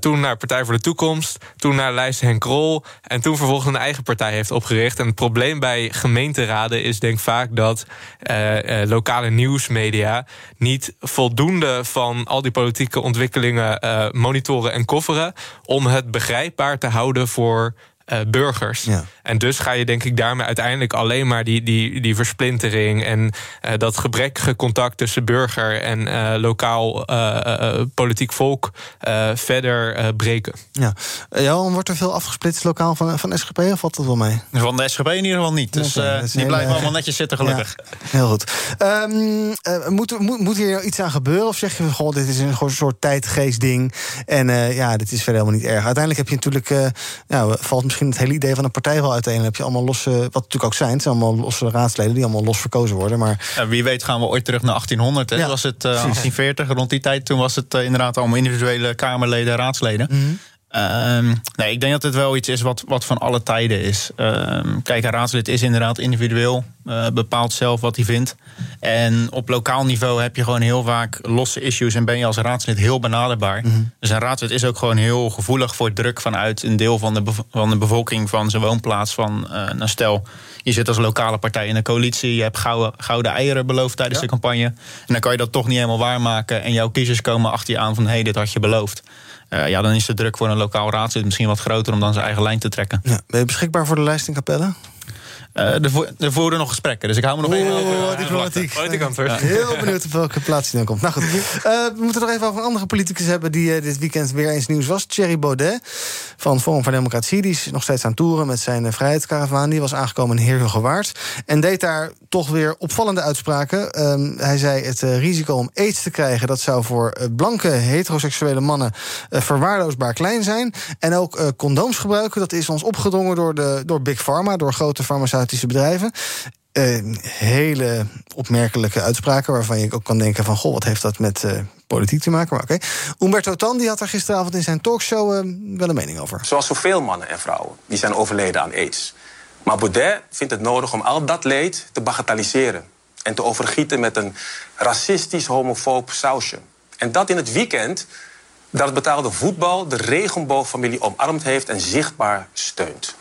toen naar Partij voor de Toekomst... toen naar lijst Henk Krol... en toen vervolgens een eigen partij heeft opgericht. En het probleem bij gemeenteraden is denk vaak dat uh, uh, lokale nieuwsmedia niet voldoende van al die politieke ontwikkelingen uh, monitoren en kofferen om het begrijpbaar te houden voor uh, burgers. Ja. En dus ga je denk ik daarmee uiteindelijk alleen maar die, die, die versplintering en uh, dat gebrekkige contact tussen burger en uh, lokaal politiek volk verder breken. Ja. Johan, wordt er veel afgesplitst lokaal van, van SGP of valt dat wel mee? Van de SGP in ieder geval niet. Dus okay, die hele... blijven allemaal netjes zitten, gelukkig. Ja, heel goed. Um, moet, moet, moet hier iets aan gebeuren? Of zeg je, goh, dit is een soort tijdgeestding en ja, dit is verder helemaal niet erg. Uiteindelijk heb je natuurlijk, nou, valt misschien het hele idee van een partij wel uiteen. Dan heb je allemaal losse, wat natuurlijk ook zijn, het zijn allemaal losse raadsleden die allemaal los verkozen worden. Maar... Ja, wie weet gaan we ooit terug naar 1800. Hè? Ja, was het uh, 1840, rond die tijd. Toen was het uh, inderdaad allemaal individuele Kamerleden, raadsleden. Mm -hmm. Um, nee, ik denk dat het wel iets is wat, wat van alle tijden is. Um, kijk, een raadslid is inderdaad individueel, uh, bepaalt zelf wat hij vindt. En op lokaal niveau heb je gewoon heel vaak losse issues en ben je als raadslid heel benaderbaar. Mm -hmm. Dus een raadslid is ook gewoon heel gevoelig voor druk vanuit een deel van de, van de bevolking van zijn woonplaats. Van, uh, nou stel, je zit als lokale partij in een coalitie, je hebt gouden, gouden eieren beloofd tijdens ja. de campagne. En dan kan je dat toch niet helemaal waarmaken. En jouw kiezers komen achter je aan van hé, hey, dit had je beloofd. Uh, ja, dan is de druk voor een lokaal raadslid misschien wat groter om dan zijn eigen lijn te trekken. Ja. Ben je beschikbaar voor de lijst in Capelle? Uh, er, er voeren nog gesprekken, dus ik hou me nog oh, even over. Uh, diplomatiek. Ja. Heel benieuwd op welke plaats hij dan komt. Nou goed, uh, we moeten nog even over een andere politicus hebben... die dit weekend weer eens nieuws was. Thierry Baudet van Forum voor Democratie. Die is nog steeds aan toeren met zijn vrijheidskaravaan. Die was aangekomen in Heerhugowaard. En deed daar toch weer opvallende uitspraken. Um, hij zei het risico om aids te krijgen... dat zou voor blanke heteroseksuele mannen verwaarloosbaar klein zijn. En ook condooms gebruiken, dat is ons opgedrongen door, de, door Big Pharma... door grote farmaceutische bedrijven. Uh, hele opmerkelijke uitspraken waarvan je ook kan denken van... goh, wat heeft dat met uh, politiek te maken? Maar oké. Umberto Tan die had daar gisteravond in zijn talkshow uh, wel een mening over. Zoals zoveel mannen en vrouwen die zijn overleden aan aids. Maar Baudet vindt het nodig om al dat leed te bagatelliseren... en te overgieten met een racistisch, homofoob sausje. En dat in het weekend dat het betaalde voetbal... de regenboogfamilie omarmd heeft en zichtbaar steunt.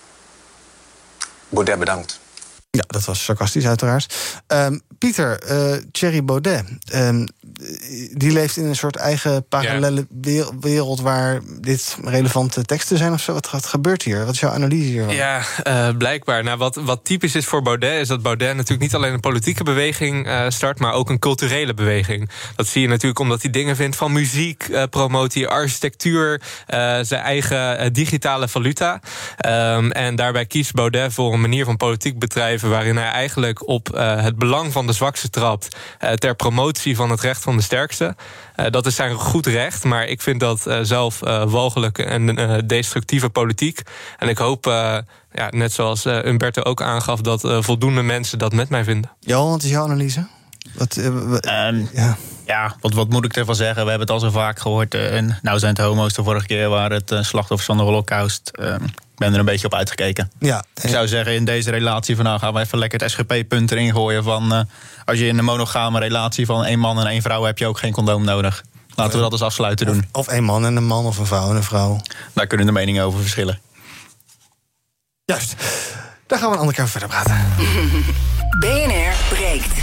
Baudet bedankt. Ja, dat was sarcastisch uiteraard. Um, Pieter, uh, Thierry Baudet, um, die leeft in een soort eigen parallele ja. wereld... waar dit relevante teksten zijn of zo. Wat, wat gebeurt hier? Wat is jouw analyse hiervan? Ja, uh, blijkbaar. Nou, wat, wat typisch is voor Baudet... is dat Baudet natuurlijk niet alleen een politieke beweging uh, start... maar ook een culturele beweging. Dat zie je natuurlijk omdat hij dingen vindt van muziek... Uh, promoot hij architectuur, zijn eigen digitale valuta. Um, en daarbij kiest Baudet voor een manier van politiek bedrijven... waarin hij eigenlijk op het belang van de zwakste trapt... ter promotie van het recht van de sterkste. Uh, dat is zijn goed recht, maar ik vind dat uh, zelf uh, walgelijke en destructieve politiek. En ik hoop, ja, net zoals Umberto ook aangaf, dat voldoende mensen dat met mij vinden. Johan, wat is jouw analyse? Wat, um, ja. ja, wat, wat moet ik ervan zeggen? We hebben het al zo vaak gehoord. en nou zijn het homo's de vorige keer waren het slachtoffers van de holocaust. Ehm, ben er een beetje op uitgekeken. Ja, ik zou zeggen, in deze relatie van nou gaan we even lekker het SGP-punt erin gooien. Van uh, als je in een monogame relatie van één man en één vrouw heb je ook geen condoom nodig. Laten we dat eens afsluiten doen. Of, of één man en een man, of een vrouw en een vrouw. Daar kunnen de meningen over verschillen. Juist. Daar gaan we een andere keer verder praten. BNR breekt.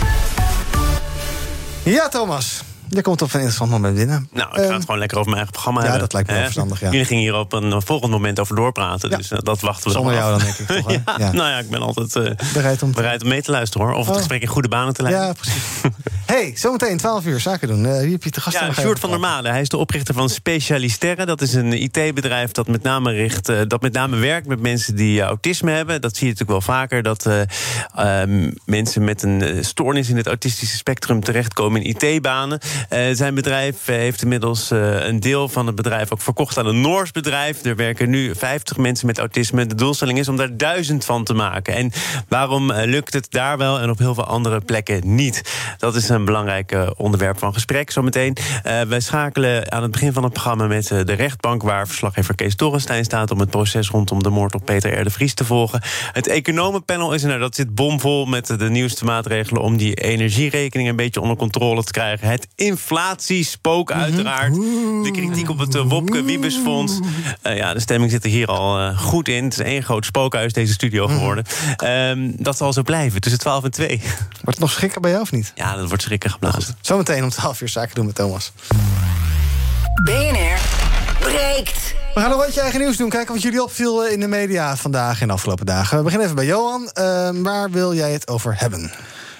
Ja, Thomas. Je komt op een interessant moment binnen. Nou, ik ga het um, gewoon lekker over mijn eigen programma ja, hebben. dat lijkt me wel verstandig, ja. Jullie gingen hier op een volgend moment over doorpraten. Ja. Dus uh, dat wachten we Zonder jou dan, denk ik toch, ja, ja. Nou ja, ik ben altijd uh, bereid, om bereid om mee te luisteren, hoor. Of het oh. gesprek in goede banen te leiden. Ja, precies. Hey, zometeen 12 uur zaken doen. Uh, wie heb je te gast? Ja, Sjoerd van der Malen. Hij is de oprichter van Specialisterren. Dat is een IT-bedrijf dat met name richt, uh, dat met name werkt met mensen die uh, autisme hebben. Dat zie je natuurlijk wel vaker. Dat um, mensen met een stoornis in het autistische spectrum terechtkomen in IT-banen. zijn bedrijf heeft inmiddels een deel van het bedrijf ook verkocht aan een Noors bedrijf. Er werken nu 50 mensen met autisme. De doelstelling is om daar duizend van te maken. En waarom lukt het daar wel en op heel veel andere plekken niet? Dat is een belangrijk uh, onderwerp van gesprek zometeen. Uh, wij schakelen aan het begin van het programma met uh, de rechtbank... waar verslaggever Kees Dorrestein staat... om het proces rondom de moord op Peter R. de Vries te volgen. Het economenpanel is er nou, dat zit bomvol met de nieuwste maatregelen... om die energierekening een beetje onder controle te krijgen. Het inflatiespook mhm. uiteraard. De kritiek op het Wopke Wiebesfonds. ja, de stemming zit er hier al goed in. Het is één groot spookhuis, deze studio mhm. geworden. Um, dat zal zo blijven, tussen 12 en 2. Wordt het nog schrikken bij jou of niet? Ja, dat wordt schrikken geblazen. Zometeen om 12 uur zaken doen met Thomas. BNR breekt. We gaan nog wat je eigen nieuws doen. Kijken wat jullie opviel in de media vandaag en de afgelopen dagen. We beginnen even bij Johan. Uh, waar wil jij het over hebben?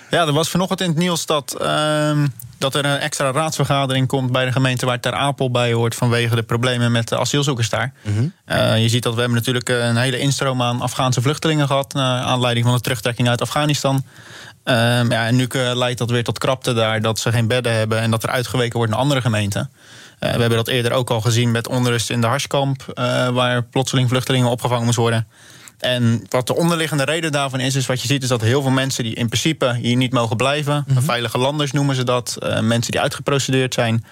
Ja, er was vanochtend in het nieuws dat, uh, dat er een extra raadsvergadering komt bij de gemeente waar Ter Apel bij hoort vanwege de problemen met de asielzoekers daar. Mhm. uh, je ziet dat we hebben natuurlijk een hele instroom aan Afghaanse vluchtelingen gehad. naar aanleiding van de terugtrekking uit Afghanistan. Um, ja, en nu eh, leidt dat weer tot krapte daar, dat ze geen bedden hebben en dat er uitgeweken wordt naar andere gemeenten. Uh, we hebben dat eerder ook al gezien met onrust in de Harskamp, waar plotseling vluchtelingen opgevangen moesten worden. En wat de onderliggende reden daarvan is, is wat je ziet, is dat heel veel mensen die in principe hier niet mogen blijven, mm veilige landers noemen ze dat, mensen die uitgeprocedeerd zijn,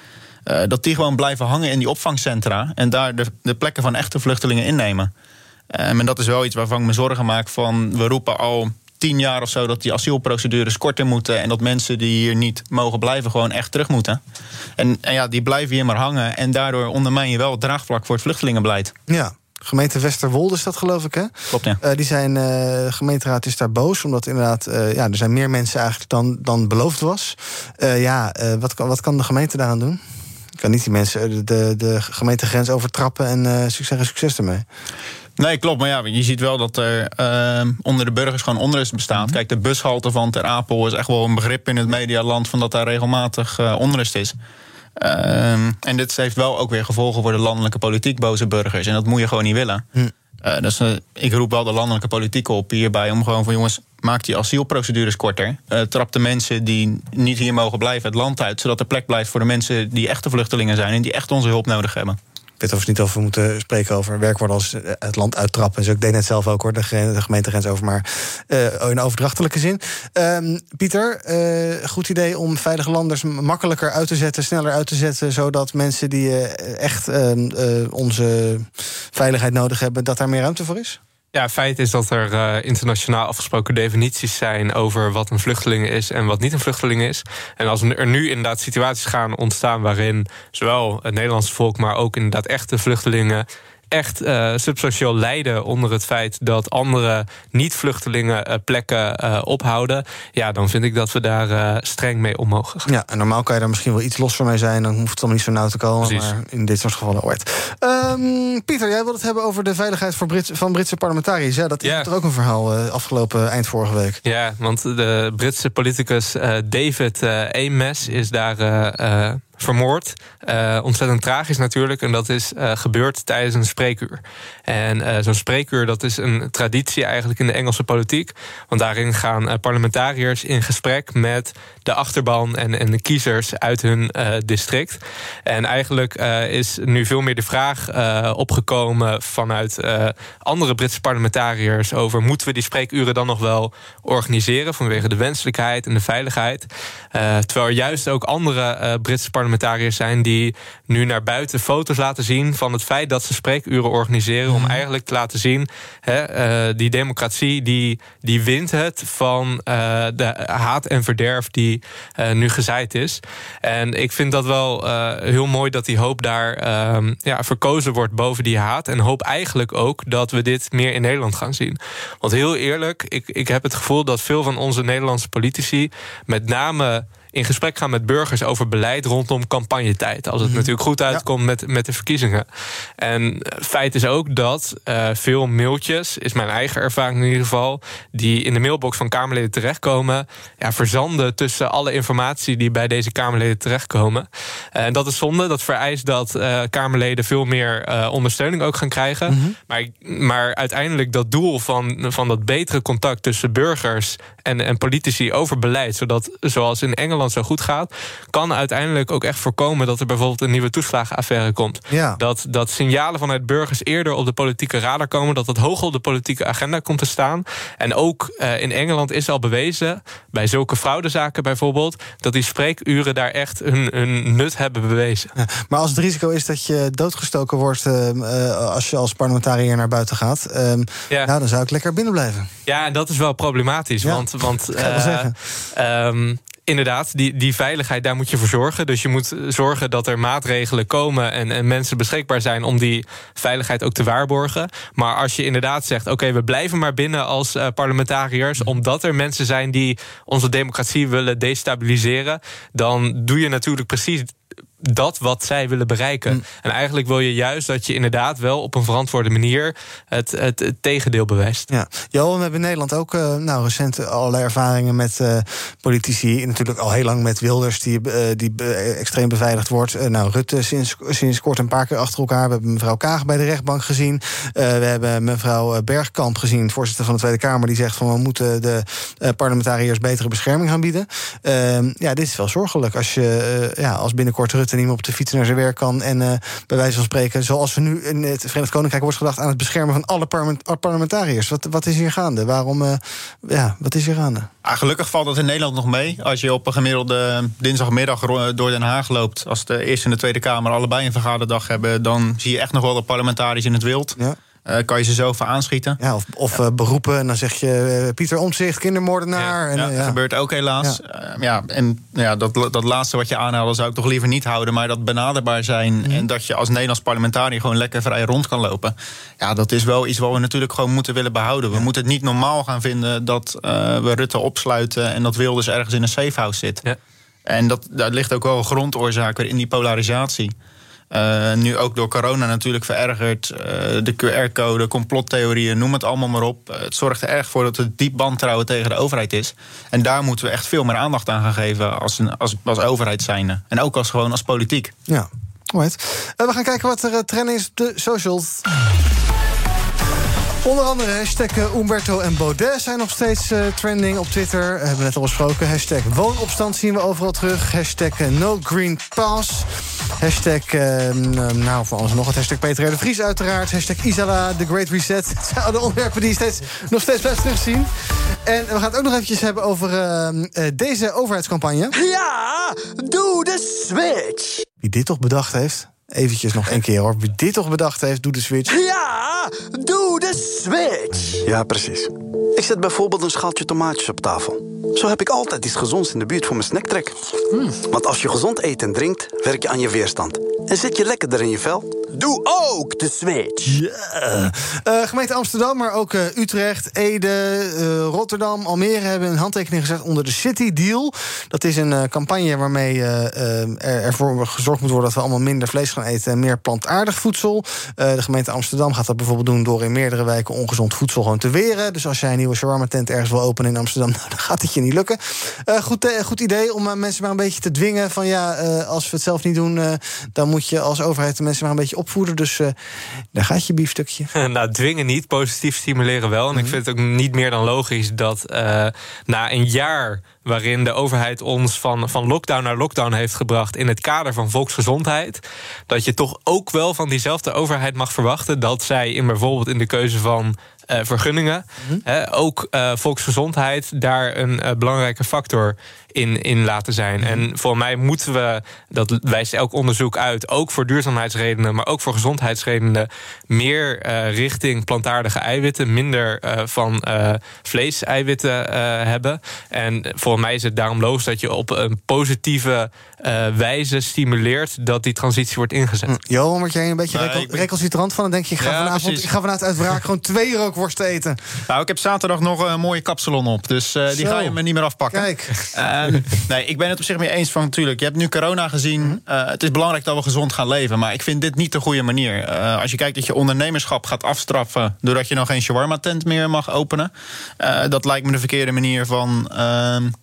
dat die gewoon blijven hangen in die opvangcentra en daar de, de plekken van echte vluchtelingen innemen. Um, en dat is wel iets waarvan ik me zorgen maak van, we roepen al tien jaar of zo dat die asielprocedures korter moeten. En dat mensen die hier niet mogen blijven, gewoon echt terug moeten. En, en ja, die blijven hier maar hangen. En daardoor ondermijn je wel het draagvlak voor het vluchtelingenbeleid. Ja. Gemeente Westerwolde is dat, geloof ik, hè? Klopt, ja. Uh, die zijn, uh, de gemeenteraad is daar boos, omdat inderdaad... Uh, ja, er zijn meer mensen eigenlijk dan, dan beloofd was. ja, wat, kan, wat kan de gemeente daaraan doen? kan niet die mensen de, de gemeentegrens overtrappen en succes, succes ermee. Nee, klopt. Maar ja, je ziet wel dat er uh, onder de burgers gewoon onrust bestaat. Mhm. Kijk, de bushalte van Ter Apel is echt wel een begrip in het medialand... van dat daar regelmatig uh, onrust is. Uh, en dit heeft wel ook weer gevolgen voor de landelijke politiek, boze burgers. En dat moet je gewoon niet willen. Mm. dus ik roep wel de landelijke politiek op hierbij... om gewoon van jongens, maak die asielprocedures korter. trap de mensen die niet hier mogen blijven het land uit... zodat er plek blijft voor de mensen die echte vluchtelingen zijn... en die echt onze hulp nodig hebben weet of we niet over moeten spreken over werkwoorden als eh, het land uittrappen. Dus ik deed net zelf ook hoor, de, gemeentegrens over, maar uh, in overdrachtelijke zin. Um, Pieter, uh, goed idee om veilige landers makkelijker uit te zetten, sneller uit te zetten, zodat mensen die echt uh, onze veiligheid nodig hebben, dat daar meer ruimte voor is? Ja, feit is dat er uh, internationaal afgesproken definities zijn over wat een vluchteling is en wat niet een vluchteling is. En als er nu inderdaad situaties gaan ontstaan waarin zowel het Nederlandse volk, maar ook inderdaad echte vluchtelingen echt uh, substantieel lijden onder het feit dat andere niet-vluchtelingen uh, plekken uh, ophouden, ja, dan vind ik dat we daar streng mee om mogen gaan. Ja, en normaal kan je daar misschien wel iets los van mee zijn, dan hoeft het allemaal niet zo nauw te komen, Precies. maar in dit soort gevallen ooit. Um, Pieter, jij wilt het hebben over de veiligheid voor van Britse parlementariërs. Ja, dat is ja. ook een verhaal afgelopen eind vorige week. Ja, want de Britse politicus David Ames is daar vermoord. Uh, ontzettend tragisch natuurlijk. En dat is uh, gebeurd tijdens een spreekuur. En uh, zo'n spreekuur dat is een traditie eigenlijk in de Engelse politiek. Want daarin gaan parlementariërs in gesprek met de achterban en, en de kiezers uit hun district. En eigenlijk is nu veel meer de vraag opgekomen vanuit andere Britse parlementariërs over moeten we die spreekuren dan nog wel organiseren vanwege de wenselijkheid en de veiligheid. terwijl er juist ook andere Britse parlementariërs zijn die nu naar buiten foto's laten zien van het feit dat ze spreekuren organiseren. Om mhm. eigenlijk te laten zien, hè, uh, die democratie die, die wint het van uh, de haat en verderf die uh, nu gezaaid is. En ik vind dat wel heel mooi dat die hoop daar ehm, ja, verkozen wordt boven die haat. En hoop eigenlijk ook dat we dit meer in Nederland gaan zien. Want heel eerlijk, ik, ik heb het gevoel dat veel van onze Nederlandse politici met name in gesprek gaan met burgers over beleid rondom campagnetijd. Als het natuurlijk goed uitkomt met, met de verkiezingen. En feit is ook dat eh, veel mailtjes, is mijn eigen ervaring in ieder geval, die in de mailbox van Kamerleden terechtkomen, ja, verzanden tussen alle informatie die bij deze Kamerleden terechtkomen. En dat is zonde. Dat vereist dat eh, Kamerleden veel meer eh, ondersteuning ook gaan krijgen. maar, maar uiteindelijk dat doel van, van dat betere contact tussen burgers en, en politici over beleid, zodat zoals in Engeland zo goed gaat, kan uiteindelijk ook echt voorkomen dat er bijvoorbeeld een nieuwe toeslagenaffaire komt. Ja. Dat, dat signalen vanuit burgers eerder op de politieke radar komen, dat dat hoog op de politieke agenda komt te staan. En ook eh, in Engeland is al bewezen, bij zulke fraudezaken bijvoorbeeld, dat die spreekuren daar echt hun, hun nut hebben bewezen. Ja, maar als het risico is dat je doodgestoken wordt ehm, eh, als je als parlementariër naar buiten gaat, ehm, Ja. nou, dan zou ik lekker binnen blijven. Ja, en dat is wel problematisch. Ja, want want eh, inderdaad, die, die veiligheid, daar moet je voor zorgen. Dus je moet zorgen dat er maatregelen komen en, en mensen beschikbaar zijn om die veiligheid ook te waarborgen. Maar als je inderdaad zegt: oké, we blijven maar binnen als eh, parlementariërs, omdat er mensen zijn die onze democratie willen destabiliseren, dan doe je natuurlijk precies dat wat zij willen bereiken. En eigenlijk wil je juist dat je inderdaad wel op een verantwoorde manier het, het, het tegendeel bewijst. Ja, Johan, we hebben in Nederland ook eh, nou, recent allerlei ervaringen met eh, politici. Natuurlijk al heel lang met Wilders, die, eh, die extreem beveiligd wordt. Nou, Rutte sinds, sinds kort een paar keer achter elkaar. We hebben mevrouw Kaag bij de rechtbank gezien. We hebben mevrouw Bergkamp gezien, voorzitter van de Tweede Kamer, die zegt van we moeten de parlementariërs betere bescherming gaan bieden. Eh, ja, dit is wel zorgelijk als je ja, als binnenkort Rutte niet meer op de fiets naar zijn werk kan. En eh, bij wijze van spreken, zoals we nu in het Verenigd Koninkrijk wordt gedacht aan het beschermen van alle parlement- parlementariërs. Wat, wat is hier gaande? Waarom? eh, ja, wat is hier gaande? Ah, gelukkig valt dat in Nederland nog mee. Als je op een gemiddelde dinsdagmiddag door Den Haag loopt... als de Eerste en de Tweede Kamer allebei een vergaderdag hebben... dan zie je echt nog wel de parlementariërs in het wild. Ja. Eh, kan je ze zo voor aanschieten. Ja, of of eh, beroepen en dan zeg je eh, Pieter Omtzigt, kindermoordenaar. En, Ja, dat gebeurt ook helaas. Ja, ja en ja, dat, dat laatste wat je aanhaalde zou ik toch liever niet houden. Maar dat benaderbaar zijn Mhm. en dat je als Nederlands parlementariër gewoon lekker vrij rond kan lopen. Ja, dat is wel iets wat we natuurlijk gewoon moeten willen behouden. We moeten het niet normaal gaan vinden dat eh, we Rutte opsluiten en dat Wilders ergens in een safehouse zit. En dat, daar ligt ook wel een grondoorzaak in die polarisatie. Eh, nu ook door corona natuurlijk verergerd. Eh, de QR-code, complottheorieën, noem het allemaal maar op. Eh, het zorgt er erg voor dat er diep wantrouwen tegen de overheid is. En daar moeten we echt veel meer aandacht aan gaan geven als, een, als, als overheid zijnde. En ook als, gewoon als politiek. Ja, alright. Eh, we gaan kijken wat er trending is op de socials. Onder andere hashtag eh, Umberto en Baudet zijn nog steeds eh, trending op Twitter. We hebben net al besproken. Hashtag woonopstand zien we overal terug. Hashtag eh, no green pass. Hashtag, eh, nou voor alles nog wat. Hashtag Peter R. de Vries uiteraard. Hashtag Isala, The Great Reset. Het zijn alle onderwerpen die je steeds, nog steeds blijft terugzien. En we gaan het ook nog eventjes hebben over eh, eh, deze overheidscampagne. Ja, doe de switch. Wie dit toch bedacht heeft? Eventjes nog één keer hoor. Wie dit toch bedacht heeft, doe de switch. Ja, doe de switch. Ja, precies. Ik zet bijvoorbeeld een schaaltje tomaatjes op tafel. Zo heb ik altijd iets gezonds in de buurt voor mijn snacktrek. Want als je gezond eet en drinkt, werk je aan je weerstand. En zit je lekkerder in je vel. Doe ook de switch. Eh, gemeente Amsterdam, maar ook eh, Utrecht, Ede, eh, Rotterdam, Almere hebben een handtekening gezet onder de City Deal. Dat is een eh, campagne waarmee er, ervoor gezorgd moet worden dat we allemaal minder vlees gaan eten en meer plantaardig voedsel. De gemeente Amsterdam gaat dat bijvoorbeeld doen door in meerdere wijken ongezond voedsel gewoon te weren. Dus als jij een nieuwe shawarma tent ergens wil openen in Amsterdam, nou, dan gaat het je niet lukken. Goed, goed idee om mensen maar een beetje te dwingen van ja, als we het zelf niet doen, eh, dan moet je als overheid de mensen maar een beetje opvoeden. Dus eh, daar gaat je biefstukje. nou, dwingen niet, positief stimuleren wel. En ik vind het ook niet meer dan logisch dat eh, na een jaar waarin de overheid ons van, van lockdown naar lockdown heeft gebracht in het kader van volksgezondheid, dat je toch ook wel van diezelfde overheid mag verwachten dat zij in bijvoorbeeld in de keuze van eh, vergunningen, hè, ook eh, volksgezondheid daar een eh, belangrijke factor in, in laten zijn. En voor mij moeten we, dat wijst elk onderzoek uit, ook voor duurzaamheidsredenen, maar ook voor gezondheidsredenen, meer eh, richting plantaardige eiwitten, minder eh, van eh, vleeseiwitten eh, hebben. En voor mij is het daarom logisch dat je op een positieve eh, wijze stimuleert dat die transitie wordt ingezet. Johan, word jij een beetje recalcitrant van? Dan denk je, ik ga, Ja, vanavond, ik ga vanuit uit wraak gewoon twee rookworsten eten. Nou, ik heb zaterdag nog een mooie kapsalon op. Dus eh, die ga je me niet meer afpakken. Kijk. Ehm, nee, ik ben het op zich mee eens van natuurlijk. Je hebt nu corona gezien. Mhm. Eh, het is belangrijk dat we gezond gaan leven. Maar ik vind dit niet de goede manier. Eh, als je kijkt dat je ondernemerschap gaat afstraffen. doordat je nog geen shawarma-tent meer mag openen. eh, dat lijkt me de verkeerde manier van.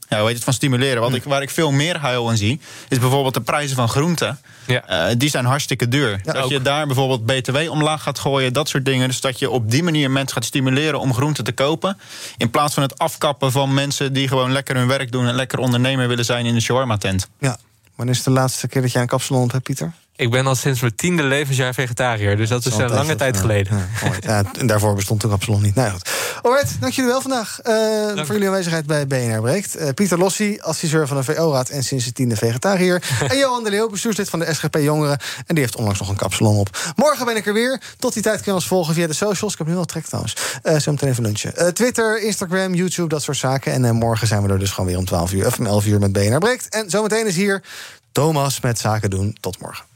Ja, hoe heet het, van stimuleren. Wat ik, waar ik veel meer huil aan zie. is bijvoorbeeld de prijzen van groenten. Eh, die zijn hartstikke duur. dat je daar bijvoorbeeld BTW omlaag gaat gooien, dat soort dingen. Dus dat je op die manier mensen gaat stimuleren om groenten te kopen. In plaats van het afkappen van mensen die gewoon lekker hun werk doen en lekker ondernemer willen zijn in de shawarma-tent. Ja. Wanneer is de laatste keer dat jij een kapsalon hebt, Pieter? Ik ben al sinds mijn tiende levensjaar vegetariër. Dus dat is een lange dat, tijd geleden. Ja, en daarvoor bestond de kapsalon niet. Nou goed. Alright, dank jullie wel vandaag eh, voor jullie aanwezigheid bij BNR Breekt. Eh, Pieter Lossi, adviseur van de VO-raad en sinds de tiende vegetariër. en Johan de Leeuw, bestuurslid van de SGP Jongeren. En die heeft onlangs nog een kapsalon op. Morgen ben ik er weer. Tot die tijd kun je ons volgen via de socials. Ik heb nu wel trek trouwens. Eh zo meteen even lunchen. Eh, Twitter, Instagram, YouTube, dat soort zaken. En eh, morgen zijn we er dus gewoon weer om 12 uur of om 11 uur met BNR Breekt. En zometeen is hier Thomas met Zaken doen. Tot morgen.